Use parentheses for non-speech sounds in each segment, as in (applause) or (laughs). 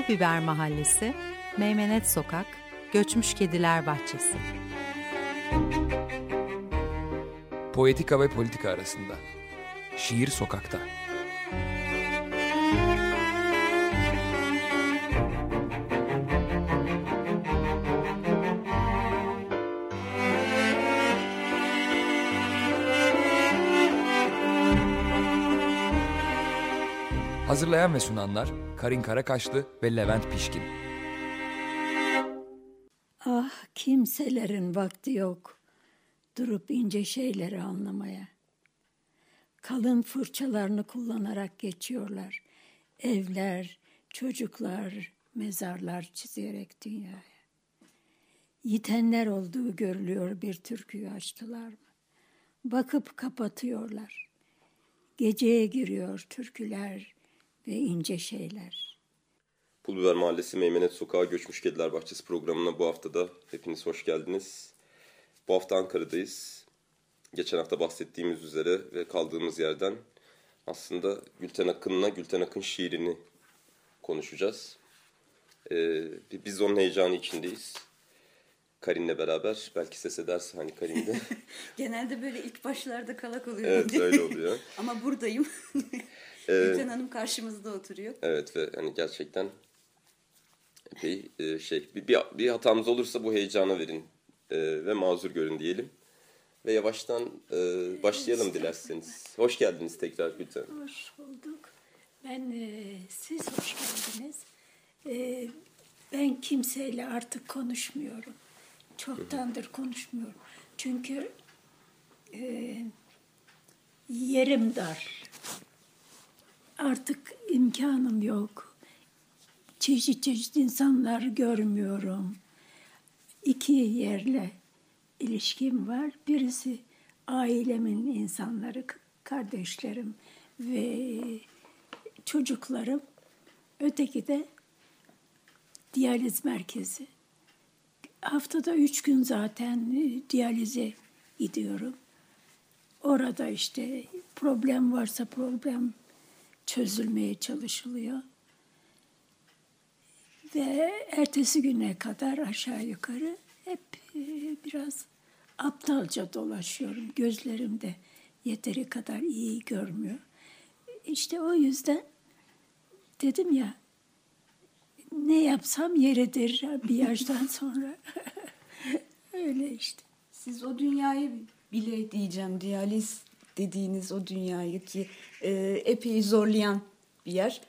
Pulbiber Mahallesi, Meymenet Sokak, Göçmüş Kediler Bahçesi. Poetika ve politika arasında. Şiir sokakta. Hazırlayan ve sunanlar Karin Karakaşlı ve Levent Pişkin. Ah kimselerin vakti yok durup ince şeyleri anlamaya. Kalın fırçalarını kullanarak geçiyorlar. Evler, çocuklar, mezarlar çizerek dünyaya. Yitenler olduğu görülüyor bir türküyü açtılar mı? Bakıp kapatıyorlar. Geceye giriyor türküler ve ince şeyler. Pulbiber Mahallesi Meymenet Sokağı Göçmüş Kediler Bahçesi programına bu hafta da hepiniz hoş geldiniz. Bu hafta Ankara'dayız. Geçen hafta bahsettiğimiz üzere ve kaldığımız yerden aslında Gülten Akın'la Gülten Akın şiirini konuşacağız. Ee, biz onun heyecanı içindeyiz. Karin'le beraber. Belki ses ederse hani Karin de. (laughs) Genelde böyle ilk başlarda kalak oluyor. evet öyle oluyor. (laughs) Ama buradayım. (laughs) Gülten Hanım karşımızda oturuyor. Evet ve hani gerçekten epey e, şey bir, bir, bir hatamız olursa bu heyecana verin e, ve mazur görün diyelim. Ve yavaştan e, başlayalım dilerseniz. Hoş geldiniz tekrar Gülten. Hoş bulduk. Ben e, siz hoş geldiniz. E, ben kimseyle artık konuşmuyorum. Çoktandır konuşmuyorum. Çünkü e, yerim dar. Artık imkanım yok. Çeşit çeşit insanlar görmüyorum. İki yerle ilişkim var. Birisi ailemin insanları, kardeşlerim ve çocuklarım. Öteki de diyaliz merkezi. Haftada üç gün zaten diyalize gidiyorum. Orada işte problem varsa problem çözülmeye çalışılıyor. Ve ertesi güne kadar aşağı yukarı hep e, biraz aptalca dolaşıyorum. Gözlerim de yeteri kadar iyi görmüyor. İşte o yüzden dedim ya ne yapsam yeridir bir yaştan (laughs) sonra. (laughs) Öyle işte. Siz o dünyayı bile diyeceğim diyaliz dediğiniz o dünyayı ki e, epey zorlayan bir yer.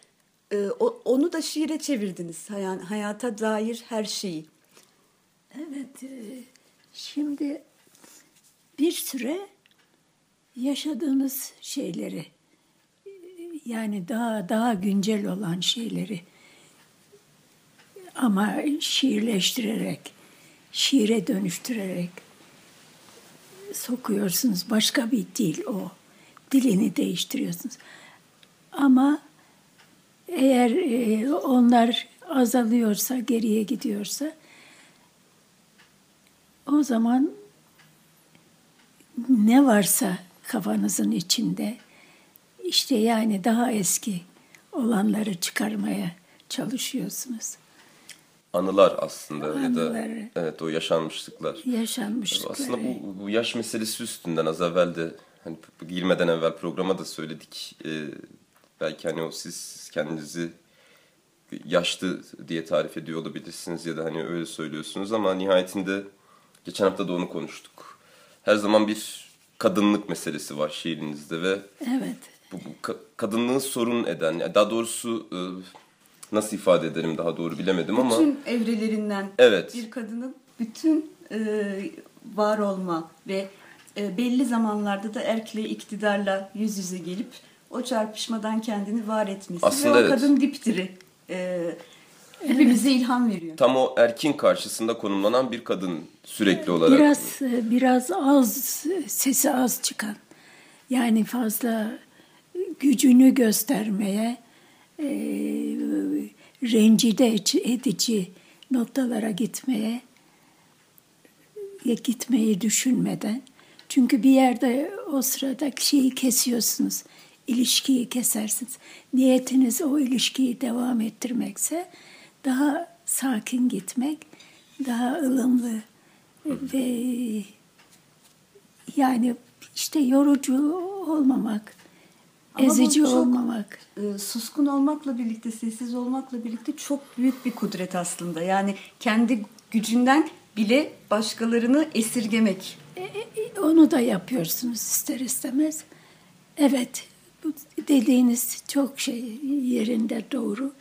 E, o, onu da şiire çevirdiniz. Hay hayata dair her şeyi. Evet. E, şimdi bir süre yaşadığımız şeyleri yani daha daha güncel olan şeyleri ama şiirleştirerek, şiire dönüştürerek sokuyorsunuz. Başka bir dil o. Dilini değiştiriyorsunuz. Ama eğer e, onlar azalıyorsa, geriye gidiyorsa o zaman ne varsa kafanızın içinde işte yani daha eski olanları çıkarmaya çalışıyorsunuz. Anılar aslında Anıları. ya da evet o yaşanmışlıklar. Yaşanmışlıklar. Aslında bu, bu yaş meselesi üstünden az evvel de hani girmeden evvel programa da söyledik. Ee, belki hani o siz kendinizi yaşlı diye tarif ediyor olabilirsiniz ya da hani öyle söylüyorsunuz ama nihayetinde geçen hafta da onu konuştuk. Her zaman bir kadınlık meselesi var şiirinizde ve evet. bu, bu kadınlığı sorun eden, daha doğrusu e, nasıl ifade ederim daha doğru bilemedim bütün ama. Bütün evrelerinden evet. bir kadının bütün e, var olma ve e, belli zamanlarda da erkle iktidarla yüz yüze gelip o çarpışmadan kendini var etmesi Aslında ve o evet. kadın diptiri e, hepimize evet. ilham veriyor. Tam o erkin karşısında konumlanan bir kadın sürekli olarak. Biraz biraz az sesi az çıkan yani fazla gücünü göstermeye e, rencide edici noktalara gitmeye gitmeyi düşünmeden çünkü bir yerde o sırada şeyi kesiyorsunuz ilişkiyi kesersiniz. Niyetiniz o ilişkiyi devam ettirmekse daha sakin gitmek, daha ılımlı ve yani işte yorucu olmamak, Ama ezici çok- olmamak. e, suskun olmakla birlikte, sessiz olmakla birlikte çok büyük bir kudret aslında. Yani kendi gücünden bile başkalarını esirgemek. Onu da yapıyorsunuz ister istemez. Evet, dediğiniz çok şey yerinde doğru.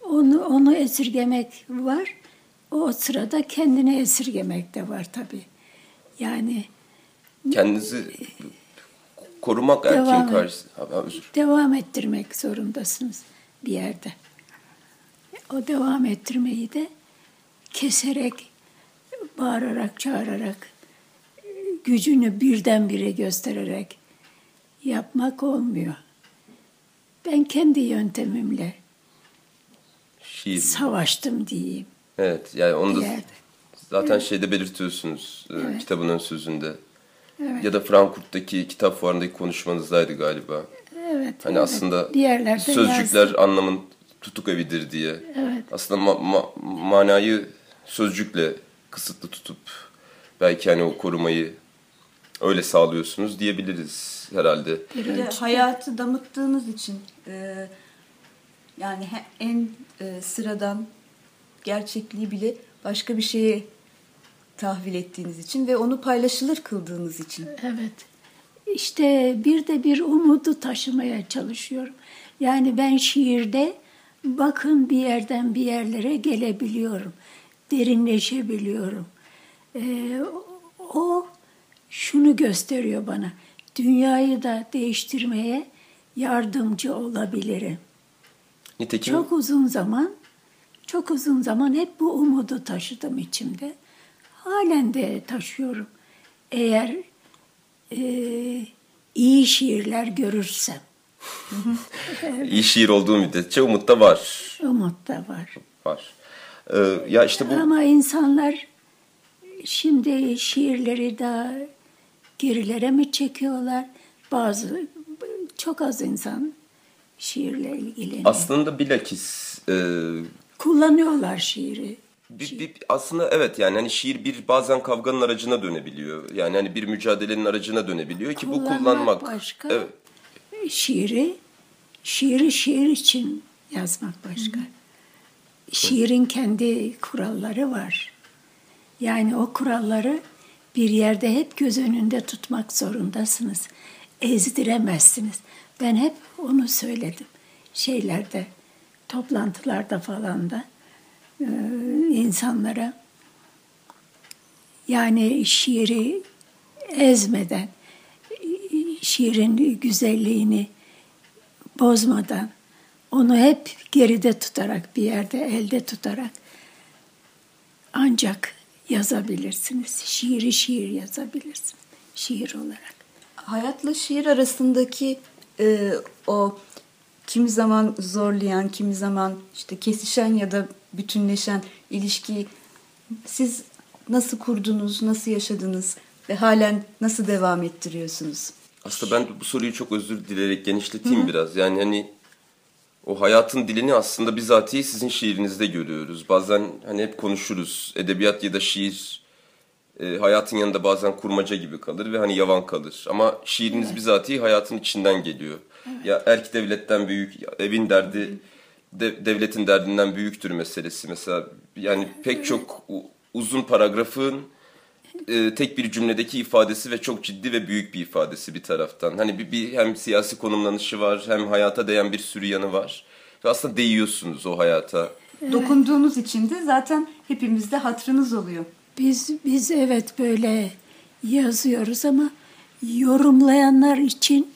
Onu onu esirgemek var. O sırada kendini esirgemek de var tabii. Yani Kendinizi korumak Devam erkeğin karşısında. Devam ettirmek zorundasınız bir yerde. O devam ettirmeyi de keserek, bağırarak, çağırarak, gücünü birdenbire göstererek yapmak olmuyor. Ben kendi yöntemimle Şiir. savaştım diyeyim Evet yani onu da zaten şeyde belirtiyorsunuz e, Evet. kitabın ön sözünde. Evet. Ya da Frankfurt'taki kitap fuarındaki konuşmanızdaydı galiba. Evet. Hani evet. aslında bir yerlerde sözcükler yazdım. anlamın tutuk evidir diye. Evet. Aslında ma- ma- manayı sözcükle kısıtlı tutup belki hani o korumayı öyle sağlıyorsunuz diyebiliriz herhalde. Bir de hayatı damıttığınız için e, yani en e, sıradan gerçekliği bile başka bir şeye tahvil ettiğiniz için ve onu paylaşılır kıldığınız için. Evet. İşte bir de bir umudu taşımaya çalışıyorum. Yani ben şiirde bakın bir yerden bir yerlere gelebiliyorum. Derinleşebiliyorum. Ee, o şunu gösteriyor bana. Dünyayı da değiştirmeye yardımcı olabilirim. Nitekim Çok uzun zaman, çok uzun zaman hep bu umudu taşıdım içimde. Halen de taşıyorum. Eğer e, iyi şiirler görürsem, (laughs) iyi şiir olduğu müddetçe umut da var. umut da var. Var. Ee, ya işte bu Ama insanlar şimdi şiirleri daha gerilere mi çekiyorlar? Bazı, çok az insan şiirle ilgileniyor. aslında bilakis e, Kullanıyorlar şiiri. Bir, bir- aslında evet yani hani şiir bir bazen kavganın aracına dönebiliyor. Yani hani bir mücadelenin aracına dönebiliyor ki bu Kullanmak kullanmak. başka. Evet. şiiri şiiri şiir için yazmak başka. Şiirin kendi kuralları var. Yani o kuralları bir yerde hep göz önünde tutmak zorundasınız. Ezdiremezsiniz. Ben hep onu söyledim. Şeylerde, toplantılarda falan da e, insanlara yani şiiri ezmeden, şiirin güzelliğini bozmadan, onu hep geride tutarak, bir yerde elde tutarak ancak yazabilirsiniz. Şiiri şiir yazabilirsiniz. Şiir olarak. Hayatla şiir arasındaki e, o kimi zaman zorlayan, kimi zaman işte kesişen ya da bütünleşen ilişkiyi siz nasıl kurdunuz, nasıl yaşadınız ve halen nasıl devam ettiriyorsunuz? Aslında ben bu soruyu çok özür dileyerek genişleteyim biraz. Yani hani o hayatın dilini aslında bizatihi sizin şiirinizde görüyoruz. Bazen hani hep konuşuruz. Edebiyat ya da şiir e, hayatın yanında bazen kurmaca gibi kalır ve hani yavan kalır. Ama şiiriniz bizatihi hayatın içinden geliyor. Ya erk devletten büyük, evin derdi de- devletin derdinden büyüktür meselesi. Mesela yani pek çok uzun paragrafın e, tek bir cümledeki ifadesi ve çok ciddi ve büyük bir ifadesi bir taraftan. Hani bir, bir hem siyasi konumlanışı var hem hayata değen bir sürü yanı var. Ve aslında değiyorsunuz o hayata. Dokunduğunuz için de zaten hepimizde hatrınız oluyor. Biz biz evet böyle yazıyoruz ama yorumlayanlar için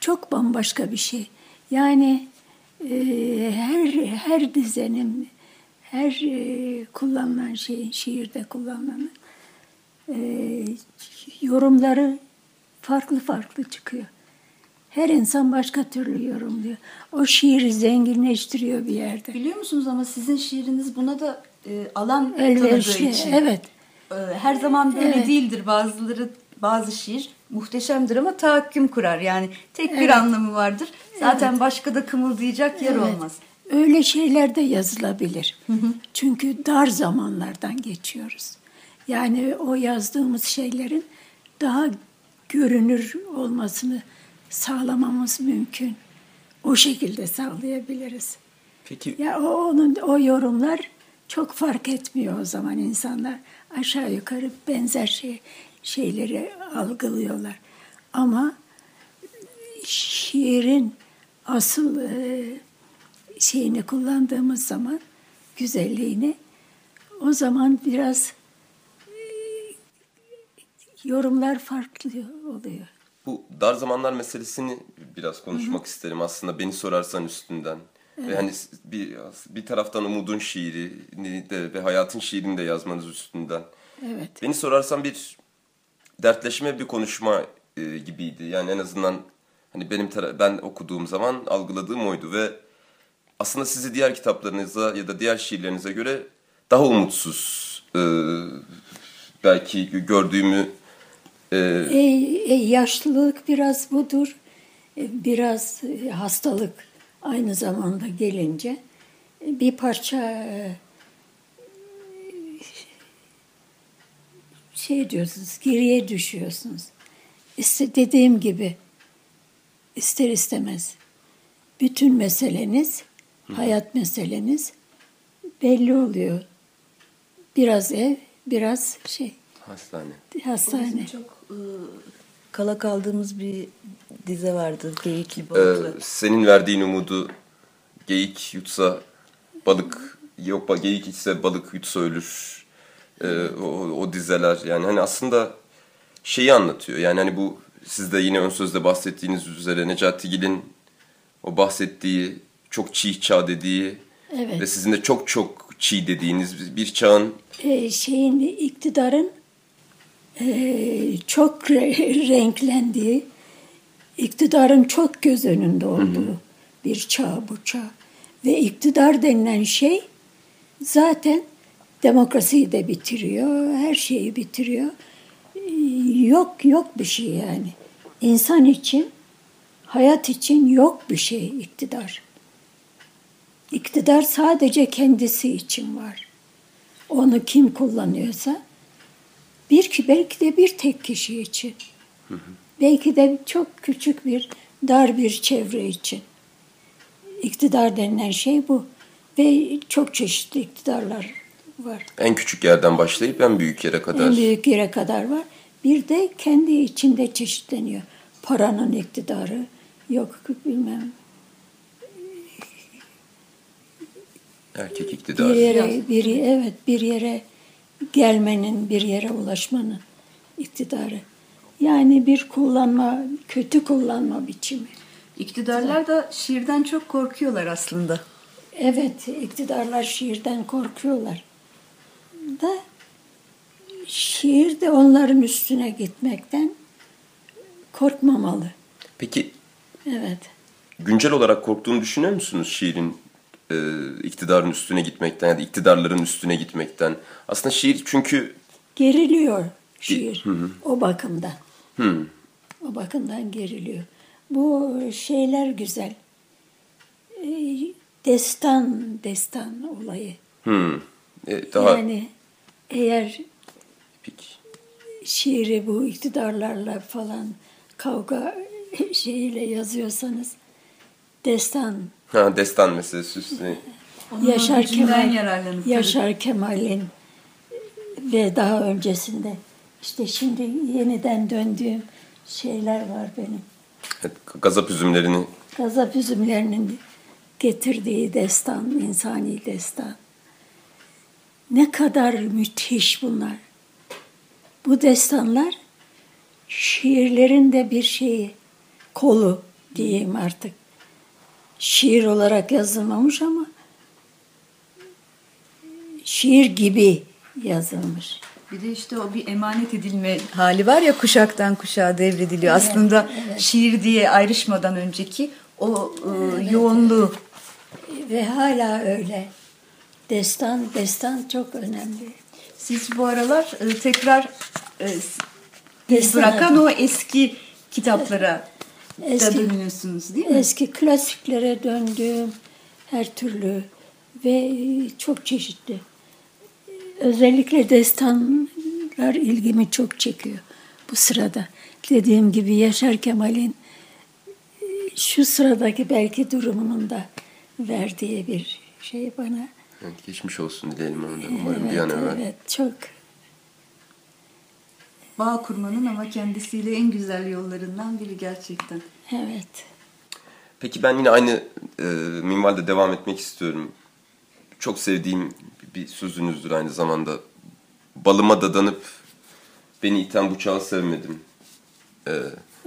çok bambaşka bir şey. Yani e, her her dizenin, her e, kullanılan şeyin şiirde kullanılan e, yorumları farklı farklı çıkıyor. Her insan başka türlü yorumluyor. O şiiri zenginleştiriyor bir yerde. Biliyor musunuz ama sizin şiiriniz buna da e, alan tanıdığı Elverişli, için. evet. E, her zaman böyle Evet. değildir. Bazıları bazı şiir muhteşemdir ama tahakküm kurar. Yani tek bir Evet. anlamı vardır. Zaten başka da kımıldayacak yer Evet. olmaz. öyle şeyler de yazılabilir. Çünkü dar zamanlardan geçiyoruz. Yani o yazdığımız şeylerin daha görünür olmasını sağlamamız mümkün. O şekilde sağlayabiliriz. Peki Ya o onun o yorumlar çok fark etmiyor o zaman insanlar aşağı yukarı benzer şey şeyleri algılıyorlar. Ama şiirin asıl e, şeyini kullandığımız zaman güzelliğini o zaman biraz yorumlar farklı oluyor. bu dar zamanlar meselesini biraz konuşmak isterim aslında beni sorarsan üstünden. Ve hani bir bir taraftan umudun şiirini de ve hayatın şiirini de yazmanız üstünden. Evet. Beni sorarsan bir dertleşme bir konuşma e, gibiydi. Yani en azından hani benim ben okuduğum zaman algıladığım oydu ve aslında sizi diğer kitaplarınıza ya da diğer şiirlerinize göre daha umutsuz e, belki gördüğümü e, E, yaşlılık biraz budur. E, biraz e, hastalık aynı zamanda gelince e, bir parça e, şey diyorsunuz, geriye düşüyorsunuz. İşte dediğim gibi ister istemez bütün meseleniz, hayat meseleniz belli oluyor. Biraz ev, biraz şey, hastane. hastane. Bizim çok kala kaldığımız bir dize vardı. Geyikli Ee, balıklı. senin verdiğin umudu geyik yutsa balık yok geyik içse balık yutsa ölür. Ee, o, o dizeler yani hani aslında şeyi anlatıyor. Yani hani bu siz de yine ön sözde bahsettiğiniz üzere Necati Gil'in o bahsettiği çok çiğ çağ dediği Evet. ve sizin de çok çok çiğ dediğiniz bir çağın e, şeyin iktidarın e, çok re- renklendiği, iktidarın çok göz önünde olduğu bir çağ bu çağ. Ve iktidar denilen şey zaten demokrasiyi de bitiriyor, her şeyi bitiriyor. E, Yok yok bir şey yani. İnsan için, hayat için yok bir şey iktidar. İktidar sadece kendisi için var. Onu kim kullanıyorsa bir ki belki de bir tek kişi için. Belki de çok küçük bir dar bir çevre için. İktidar denilen şey bu. Ve çok çeşitli iktidarlar var. en küçük yerden başlayıp en büyük yere kadar. En büyük yere kadar var. Bir de kendi içinde çeşitleniyor. Paranın iktidarı, yok bilmem Erkek bir iktidarı. yere bir evet bir yere gelmenin, bir yere ulaşmanın iktidarı. Yani bir kullanma, kötü kullanma biçimi. İktidarlar da şiirden çok korkuyorlar aslında. Evet, iktidarlar şiirden korkuyorlar. Da şiir de onların üstüne gitmekten korkmamalı. Peki Evet. güncel olarak korktuğunu düşünüyor musunuz şiirin e, iktidarın üstüne gitmekten ya da iktidarların üstüne gitmekten? Aslında şiir çünkü Geriliyor şiir o bakımdan. O bakımdan geriliyor. Bu şeyler güzel. Ee, Destan, destan olayı. hmm, e, daha Yani eğer Peki. şiiri bu iktidarlarla falan kavga (laughs) şeyiyle yazıyorsanız destan ha, destan meselesi üstüne. Onun Yaşar Kemal yararlanıp Yaşar Kemal'in ve daha öncesinde işte şimdi yeniden döndüğüm şeyler var benim. Evet, gazap üzümlerini Gazap üzümlerinin getirdiği destan, insani destan. Ne kadar müthiş bunlar. Bu destanlar şiirlerin de bir şeyi, kolu diyeyim artık. Şiir olarak yazılmamış ama şiir gibi yazılmış. Bir de işte o bir emanet edilme hali var ya kuşaktan kuşağa devrediliyor. Aslında şiir diye ayrışmadan önceki o e, yoğunluğu. Ve hala öyle. Destan, destan çok önemli. Siz bu aralar e, tekrar e, Destan- bırakan o eski kitaplara da Eski- dönüyorsunuz değil mi? Eski klasiklere döndüm. her türlü ve çok çeşitli. Özellikle destanlar ilgimi çok çekiyor bu sırada. Dediğim gibi Yaşar Kemal'in e, şu sıradaki belki durumunun da verdiği bir şey bana. Evet, geçmiş olsun dileyelim ona da. Umarım bir an evvel. Evet, çok Bağ kurmanın ama kendisiyle en güzel yollarından biri gerçekten. evet. Peki ben yine aynı e, minvalde devam etmek istiyorum. Çok sevdiğim bir sözünüzdür aynı zamanda. Balıma dadanıp beni iten bu çağı sevmedim. E,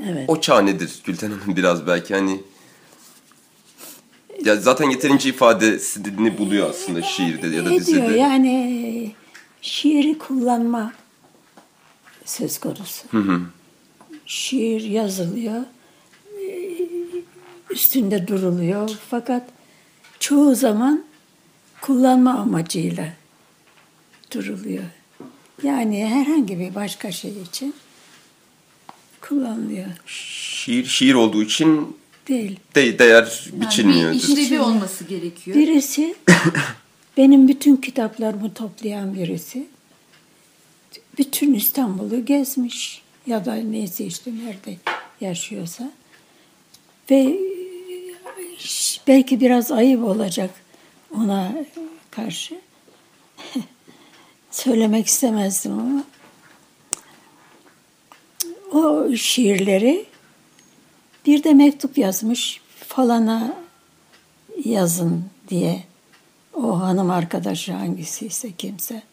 Evet. O çağ nedir Gülten Hanım (laughs) biraz belki hani... Ya zaten yeterince ifadesini buluyor aslında şiirde ya da Ediyor dizide. yani şiiri kullanma söz konusu. Şiir yazılıyor, e, üstünde duruluyor fakat çoğu zaman kullanma amacıyla duruluyor. Yani herhangi bir başka şey için kullanılıyor. Şiir şiir olduğu için Değil. de, değer Yani biçilmiyor. bir işlevi olması gerekiyor. Birisi benim bütün kitaplarımı toplayan birisi. Bütün İstanbul'u gezmiş ya da neyse işte nerede yaşıyorsa. Ve e, belki biraz ayıp olacak ona karşı. (laughs) Söylemek istemezdim ama o şiirleri bir de mektup yazmış falana yazın diye. O hanım arkadaşı hangisiyse kimse.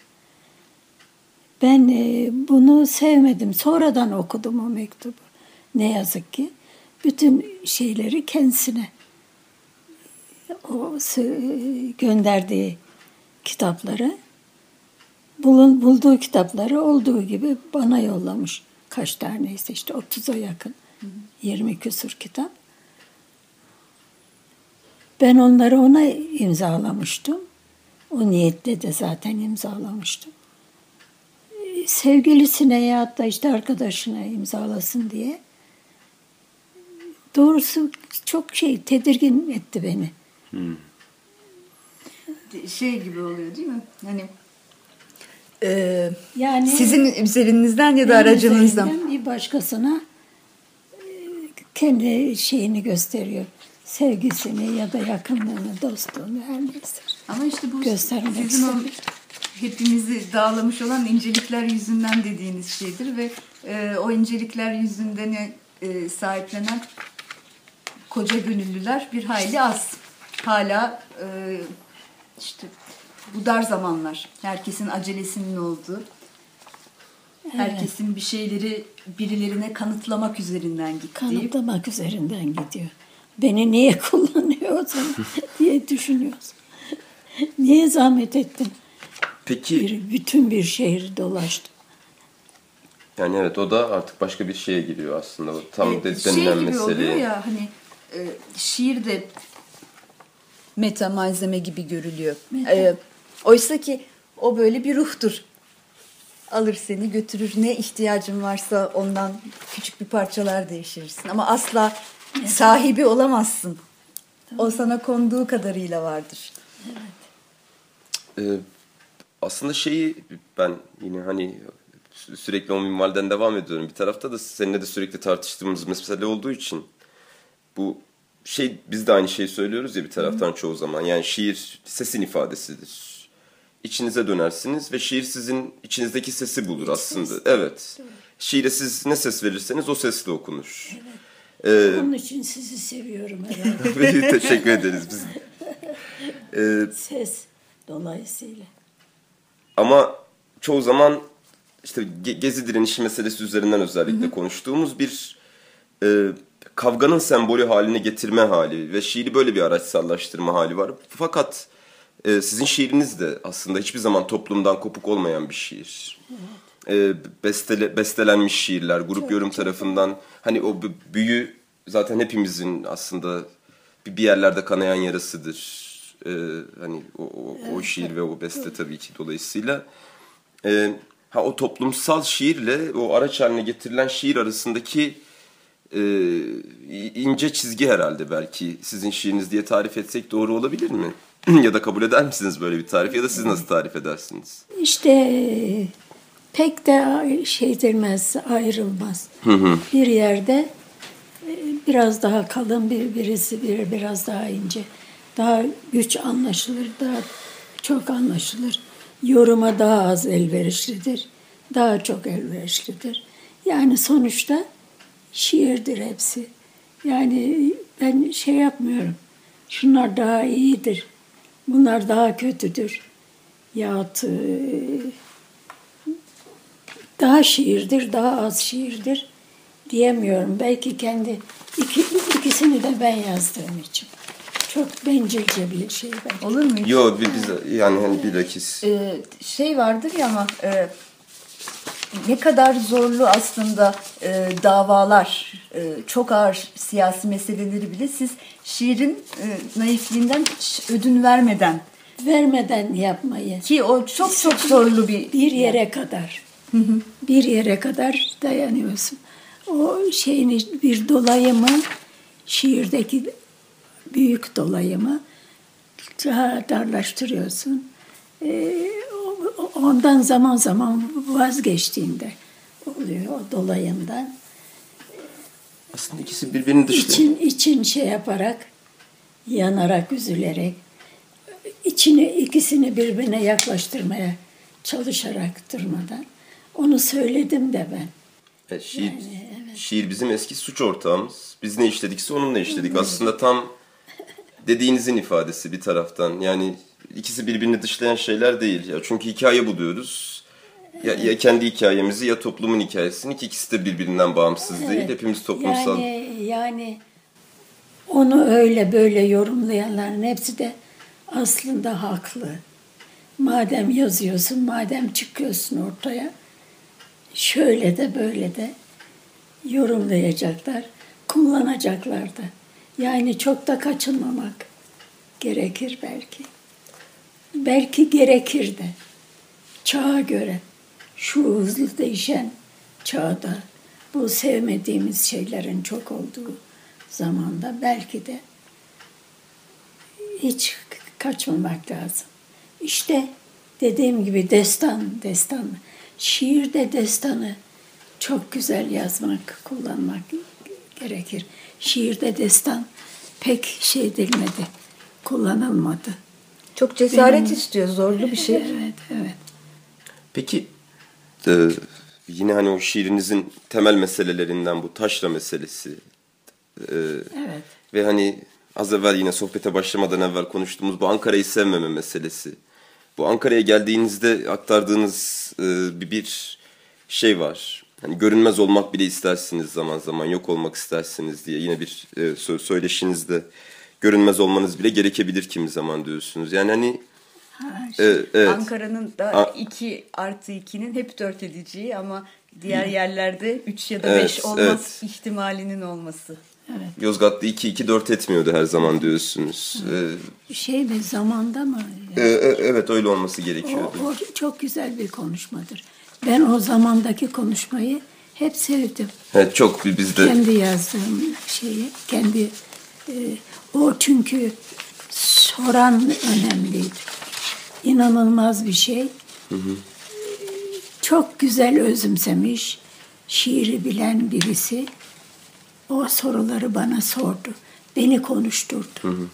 Ben e, bunu sevmedim. Sonradan okudum o mektubu. Ne yazık ki. Bütün şeyleri kendisine o sö- gönderdiği kitapları bulun, bulduğu kitapları olduğu gibi bana yollamış. Kaç taneyse işte 30'a yakın. 20 küsur kitap. Ben onları ona imzalamıştım. O niyetle de zaten imzalamıştım. Sevgilisine ya da işte arkadaşına imzalasın diye. Doğrusu çok şey tedirgin etti beni. Şey gibi oluyor değil mi? Hani e, Yani sizin üzerinizden ya da aracınızdan. bir başkasına e, kendi şeyini gösteriyor. Sevgisini ya da yakınlığını, dostluğunu her neyse. Ama işte bu Göstermek sizin o. hepimizi dağlamış olan incelikler yüzünden dediğiniz şeydir ve e, o incelikler yüzünden e, sahiplenen koca gönüllüler bir hayli az. Hala e, işte bu dar zamanlar. Herkesin acelesinin olduğu. Herkesin bir şeyleri birilerine kanıtlamak üzerinden gittiği. Kanıtlamak üzerinden gidiyor. Beni niye (laughs) kullanıyor o zaman (laughs) diye düşünüyorsun. niye zahmet ettin? Peki Bir, bütün bir şehri dolaştım. yani evet o da artık başka bir şeye giriyor aslında. Tam Evet, de, şey denilen gibi oluyor mesele. ya hani e, şiir de meta malzeme gibi görülüyor. Meta. E, Oysa ki o böyle bir ruhtur. Alır seni götürür ne ihtiyacın varsa ondan küçük bir parçalar değiştirirsin. Ama asla sahibi olamazsın. O sana konduğu kadarıyla vardır. Ee, aslında şeyi ben yine hani sü- sürekli o minvalden devam ediyorum. Bir tarafta da seninle de sürekli tartıştığımız mesele olduğu için bu şey biz de aynı şeyi söylüyoruz ya bir taraftan çoğu zaman. Yani şiir sesin ifadesidir. İçinize dönersiniz ve şiir sizin içinizdeki sesi bulur aslında. Evet. Şiire siz ne ses verirseniz o sesle okunur. Ee, Onun için sizi seviyorum herhalde. (laughs) teşekkür ederiz biz. (laughs) Ee, Ses dolayısıyla. Ama çoğu zaman işte ge- gezi direnişi meselesi üzerinden özellikle konuştuğumuz bir e, kavganın sembolü haline getirme hali ve şiiri böyle bir araçsallaştırma hali var. Fakat e, sizin şiiriniz de aslında hiçbir zaman toplumdan kopuk olmayan bir şiir. E, bestele, bestelenmiş şiirler, grup yorum tarafından hani o büyü zaten hepimizin aslında bir bir yerlerde kanayan yarasıdır. E, hani o, o, o şiir ve o beste tabii ki dolayısıyla. E, ha o toplumsal şiirle o araç haline getirilen şiir arasındaki e, ince çizgi herhalde belki sizin şiiriniz diye tarif etsek doğru olabilir mi? (clears throat) ya da kabul eder misiniz böyle bir tarif ya da siz nasıl tarif edersiniz? İşte pek de şey edilmez, ayrılmaz. Bir yerde e, biraz daha kalın, bir birisi bir biraz daha ince. Daha güç anlaşılır, daha çok anlaşılır. Yoruma daha az elverişlidir, daha çok elverişlidir. Yani sonuçta şiirdir hepsi. Yani ben şey yapmıyorum. Şunlar daha iyidir. Bunlar daha kötüdür. Yahut e, daha şiirdir, daha az şiirdir diyemiyorum. Belki kendi iki, ikisini de ben yazdığım için. Çok bencilce bir şey belki. Olur mu? Yo bi- biz yani hani bilakis Ee, şey vardır ya ama e, ne kadar zorlu aslında e, davalar, e, çok ağır siyasi meseleleri bile siz şiirin e, naifliğinden hiç ödün vermeden Vermeden yapmayı. ki o çok çok zorlu bir Bir yere kadar. Bir yere kadar dayanıyorsun. O şeyini bir dolayımı şiirdeki büyük dolayımı darlaştırıyorsun. Ee, ondan zaman zaman vazgeçtiğinde oluyor o dolayımdan. aslında ikisi birbirini dışlıyor. İçin, için şey yaparak, yanarak, üzülerek, içini ikisini birbirine yaklaştırmaya çalışarak durmadan. Onu söyledim de ben. Evet, şiir, şiir bizim eski suç ortağımız. Biz ne işledikse onunla işledik. Aslında tam dediğinizin ifadesi bir taraftan. Yani ikisi birbirini dışlayan şeyler değil. Ya çünkü hikaye buluyoruz. Ya, ya kendi hikayemizi ya toplumun hikayesini ki ikisi de birbirinden bağımsız değil. Evet. Hepimiz toplumsal. Yani, yani onu öyle böyle yorumlayanların hepsi de aslında haklı. Madem yazıyorsun, madem çıkıyorsun ortaya, şöyle de böyle de yorumlayacaklar, kullanacaklar da. Yani çok da kaçınmamak gerekir belki. Belki gerekir de. Çağa göre, şu hızlı değişen çağda, bu sevmediğimiz şeylerin çok olduğu zamanda belki de hiç kaçmamak lazım. İşte dediğim gibi destan, destan. Şiirde destanı çok güzel yazmak, kullanmak gerekir. Şiirde destan pek şey edilmedi, kullanılmadı. çok cesaret Benim- istiyor, zorlu bir şey. Evet, evet. Peki e, yine hani o şiirinizin temel meselelerinden bu taşra meselesi. e, Evet. Ve hani az evvel yine sohbete başlamadan evvel konuştuğumuz bu Ankara'yı sevmeme meselesi. Bu Ankara'ya geldiğinizde aktardığınız e, bir, bir şey var. Hani görünmez olmak bile istersiniz zaman zaman, yok olmak istersiniz diye yine bir e, sö- söyleşinizde görünmez olmanız bile gerekebilir kimi zaman diyorsunuz. Yani hani Ha, e, evet. Ankara'nın da A- 2 artı 2'nin hep 4 edeceği ama diğer yerlerde 3 ya da Evet, 5 olmaz evet. ihtimalinin olması. Yozgat'ta 2-2-4 etmiyordu her zaman diyorsunuz. E, şey mi zamanda mı? e, e, evet öyle olması O, gerekiyordu. o çok güzel bir konuşmadır. Ben o zamandaki konuşmayı hep sevdim. Evet çok bizde Kendi yazdığım şeyi, kendi e, o çünkü soran önemliydi. İnanılmaz bir şey. Çok güzel özümsemiş, şiiri bilen birisi o soruları bana sordu. Beni konuşturdu.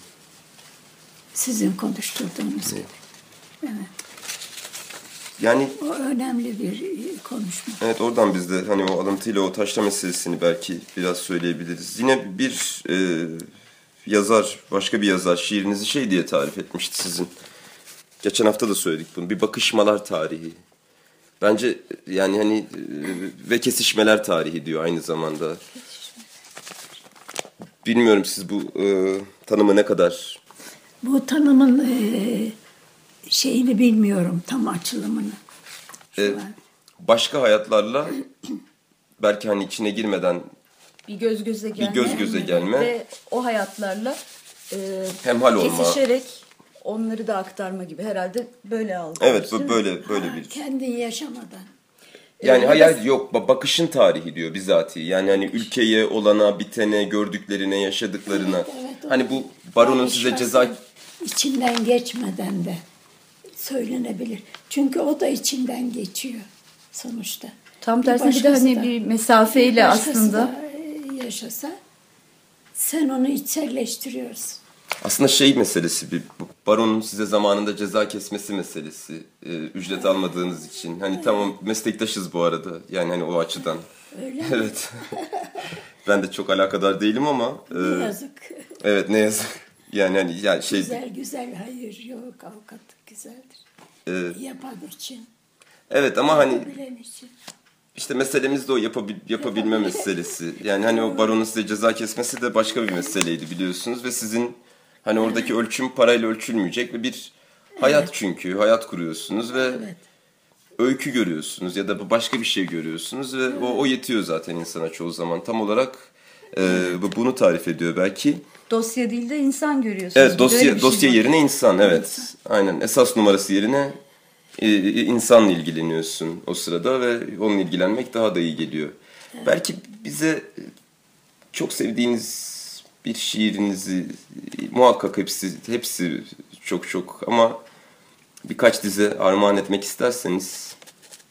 Sizin konuşturduğunuz gibi. Yani O önemli bir e, konuşma. Evet oradan biz de hani o alıntıyla o taşla meselesini belki biraz söyleyebiliriz. Yine bir e, yazar, başka bir yazar şiirinizi şey diye tarif etmişti sizin. Geçen hafta da söyledik bunu. Bir bakışmalar tarihi. Bence yani hani e, ve kesişmeler tarihi diyor aynı zamanda. Bilmiyorum siz bu e, tanımı ne kadar Bu tanımın e, şeyini bilmiyorum, tam açılımını. E, an. başka hayatlarla belki hani içine girmeden Bir göz göze gelme. göz göze gelme. Ve o hayatlarla e, Hemhal olma. kesişerek onları da aktarma gibi herhalde böyle algılıyoruz. evet bu böyle böyle Ha, bir Kendin yaşamadan. Yani Ee, hayal ya da- yok ba- bakışın tarihi diyor bizatihi. Yani hani ülkeye olana, bitene, gördüklerine, yaşadıklarına. Evet, o hani bu baronun size ceza içinden geçmeden de söylenebilir. Çünkü o da içinden geçiyor sonuçta. Tam tersine bir de hani da- bir mesafeyle başkası aslında. da, e, yaşasa sen onu içselleştiriyorsun. aslında şey meselesi bir baronun size zamanında ceza kesmesi meselesi. Ee, ücret almadığınız için. Hani tamam meslektaşız bu arada. Yani hani o açıdan. Öyle? Evet. (laughs) ben de çok alakadar değilim ama e, Ne yazık. evet ne yazık. Yani hani yani şey Güzel güzel hayır yok avukatlık güzeldir. e, Yapan için. evet ama hani Bilen için. İşte meselemiz de o yapabil, yapabilme meselesi. (laughs) Yani hani o baronun size ceza kesmesi de başka bir meseleydi biliyorsunuz ve sizin hani oradaki ölçüm parayla ölçülmeyecek ve bir hayat çünkü hayat kuruyorsunuz ve Evet. öykü görüyorsunuz ya da başka bir şey görüyorsunuz ve o, o yetiyor zaten insana çoğu zaman. Tam olarak e, bu- bunu tarif ediyor belki. Dosya değil de insan görüyorsunuz. Evet dosya şey dosya var. yerine insan evet. Aynen esas numarası yerine e, insanla ilgileniyorsun o sırada ve onunla ilgilenmek daha da iyi geliyor. Belki bize e, çok sevdiğiniz bir şiirinizi e, muhakkak hepsi hepsi çok çok ama birkaç dize armağan etmek isterseniz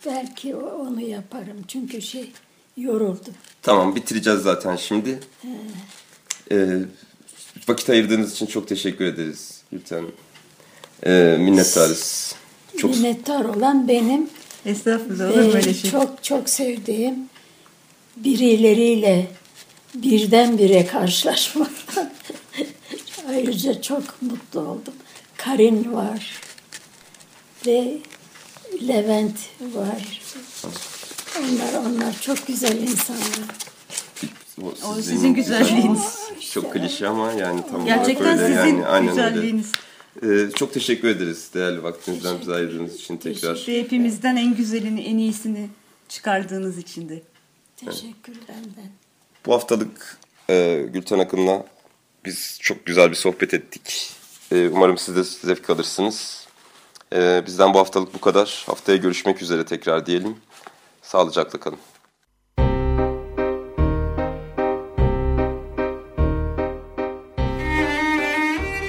Belki onu yaparım. Çünkü şey yoruldum. Tamam bitireceğiz zaten şimdi. Ee, vakit ayırdığınız için çok teşekkür ederiz Gülten. Ee, minnettarız. Çok Minnettar olan benim Estağfurullah ve olur böyle şey. çok çok sevdiğim birileriyle birdenbire karşılaşmak. (laughs) Ayrıca çok mutlu oldum. Karin var ve Levent var. Onlar onlar çok güzel insanlar. O sizin güzelliğiniz. Çok klişe ama yani tam Gerçekten olarak öyle. sizin yani, aynen güzelliğiniz. Öyle. Ee, çok teşekkür ederiz değerli vaktinizden bize ayırdığınız için tekrar. Ve hepimizden en güzelini, en iyisini çıkardığınız için de. Teşekkür benden. Bu haftalık e, Gülten Akın'la biz çok güzel bir sohbet ettik. E, umarım siz de zevk alırsınız. E, bizden bu haftalık bu kadar. Haftaya görüşmek üzere tekrar diyelim. Sağlıcakla kalın.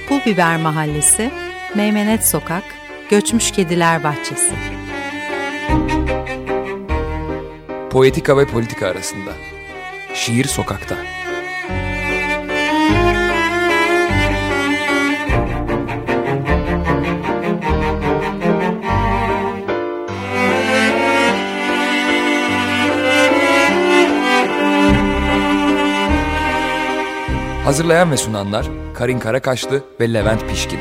Pul Biber Mahallesi, Meymenet Sokak, Göçmüş Kediler Bahçesi. Poetika ve politika arasında. Şiir sokakta. Hazırlayan ve sunanlar Karin Karakaşlı ve Levent Pişkin.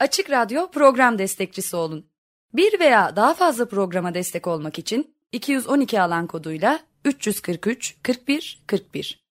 Açık Radyo program destekçisi olun. Bir veya daha fazla programa destek olmak için 212 alan koduyla 343 41 41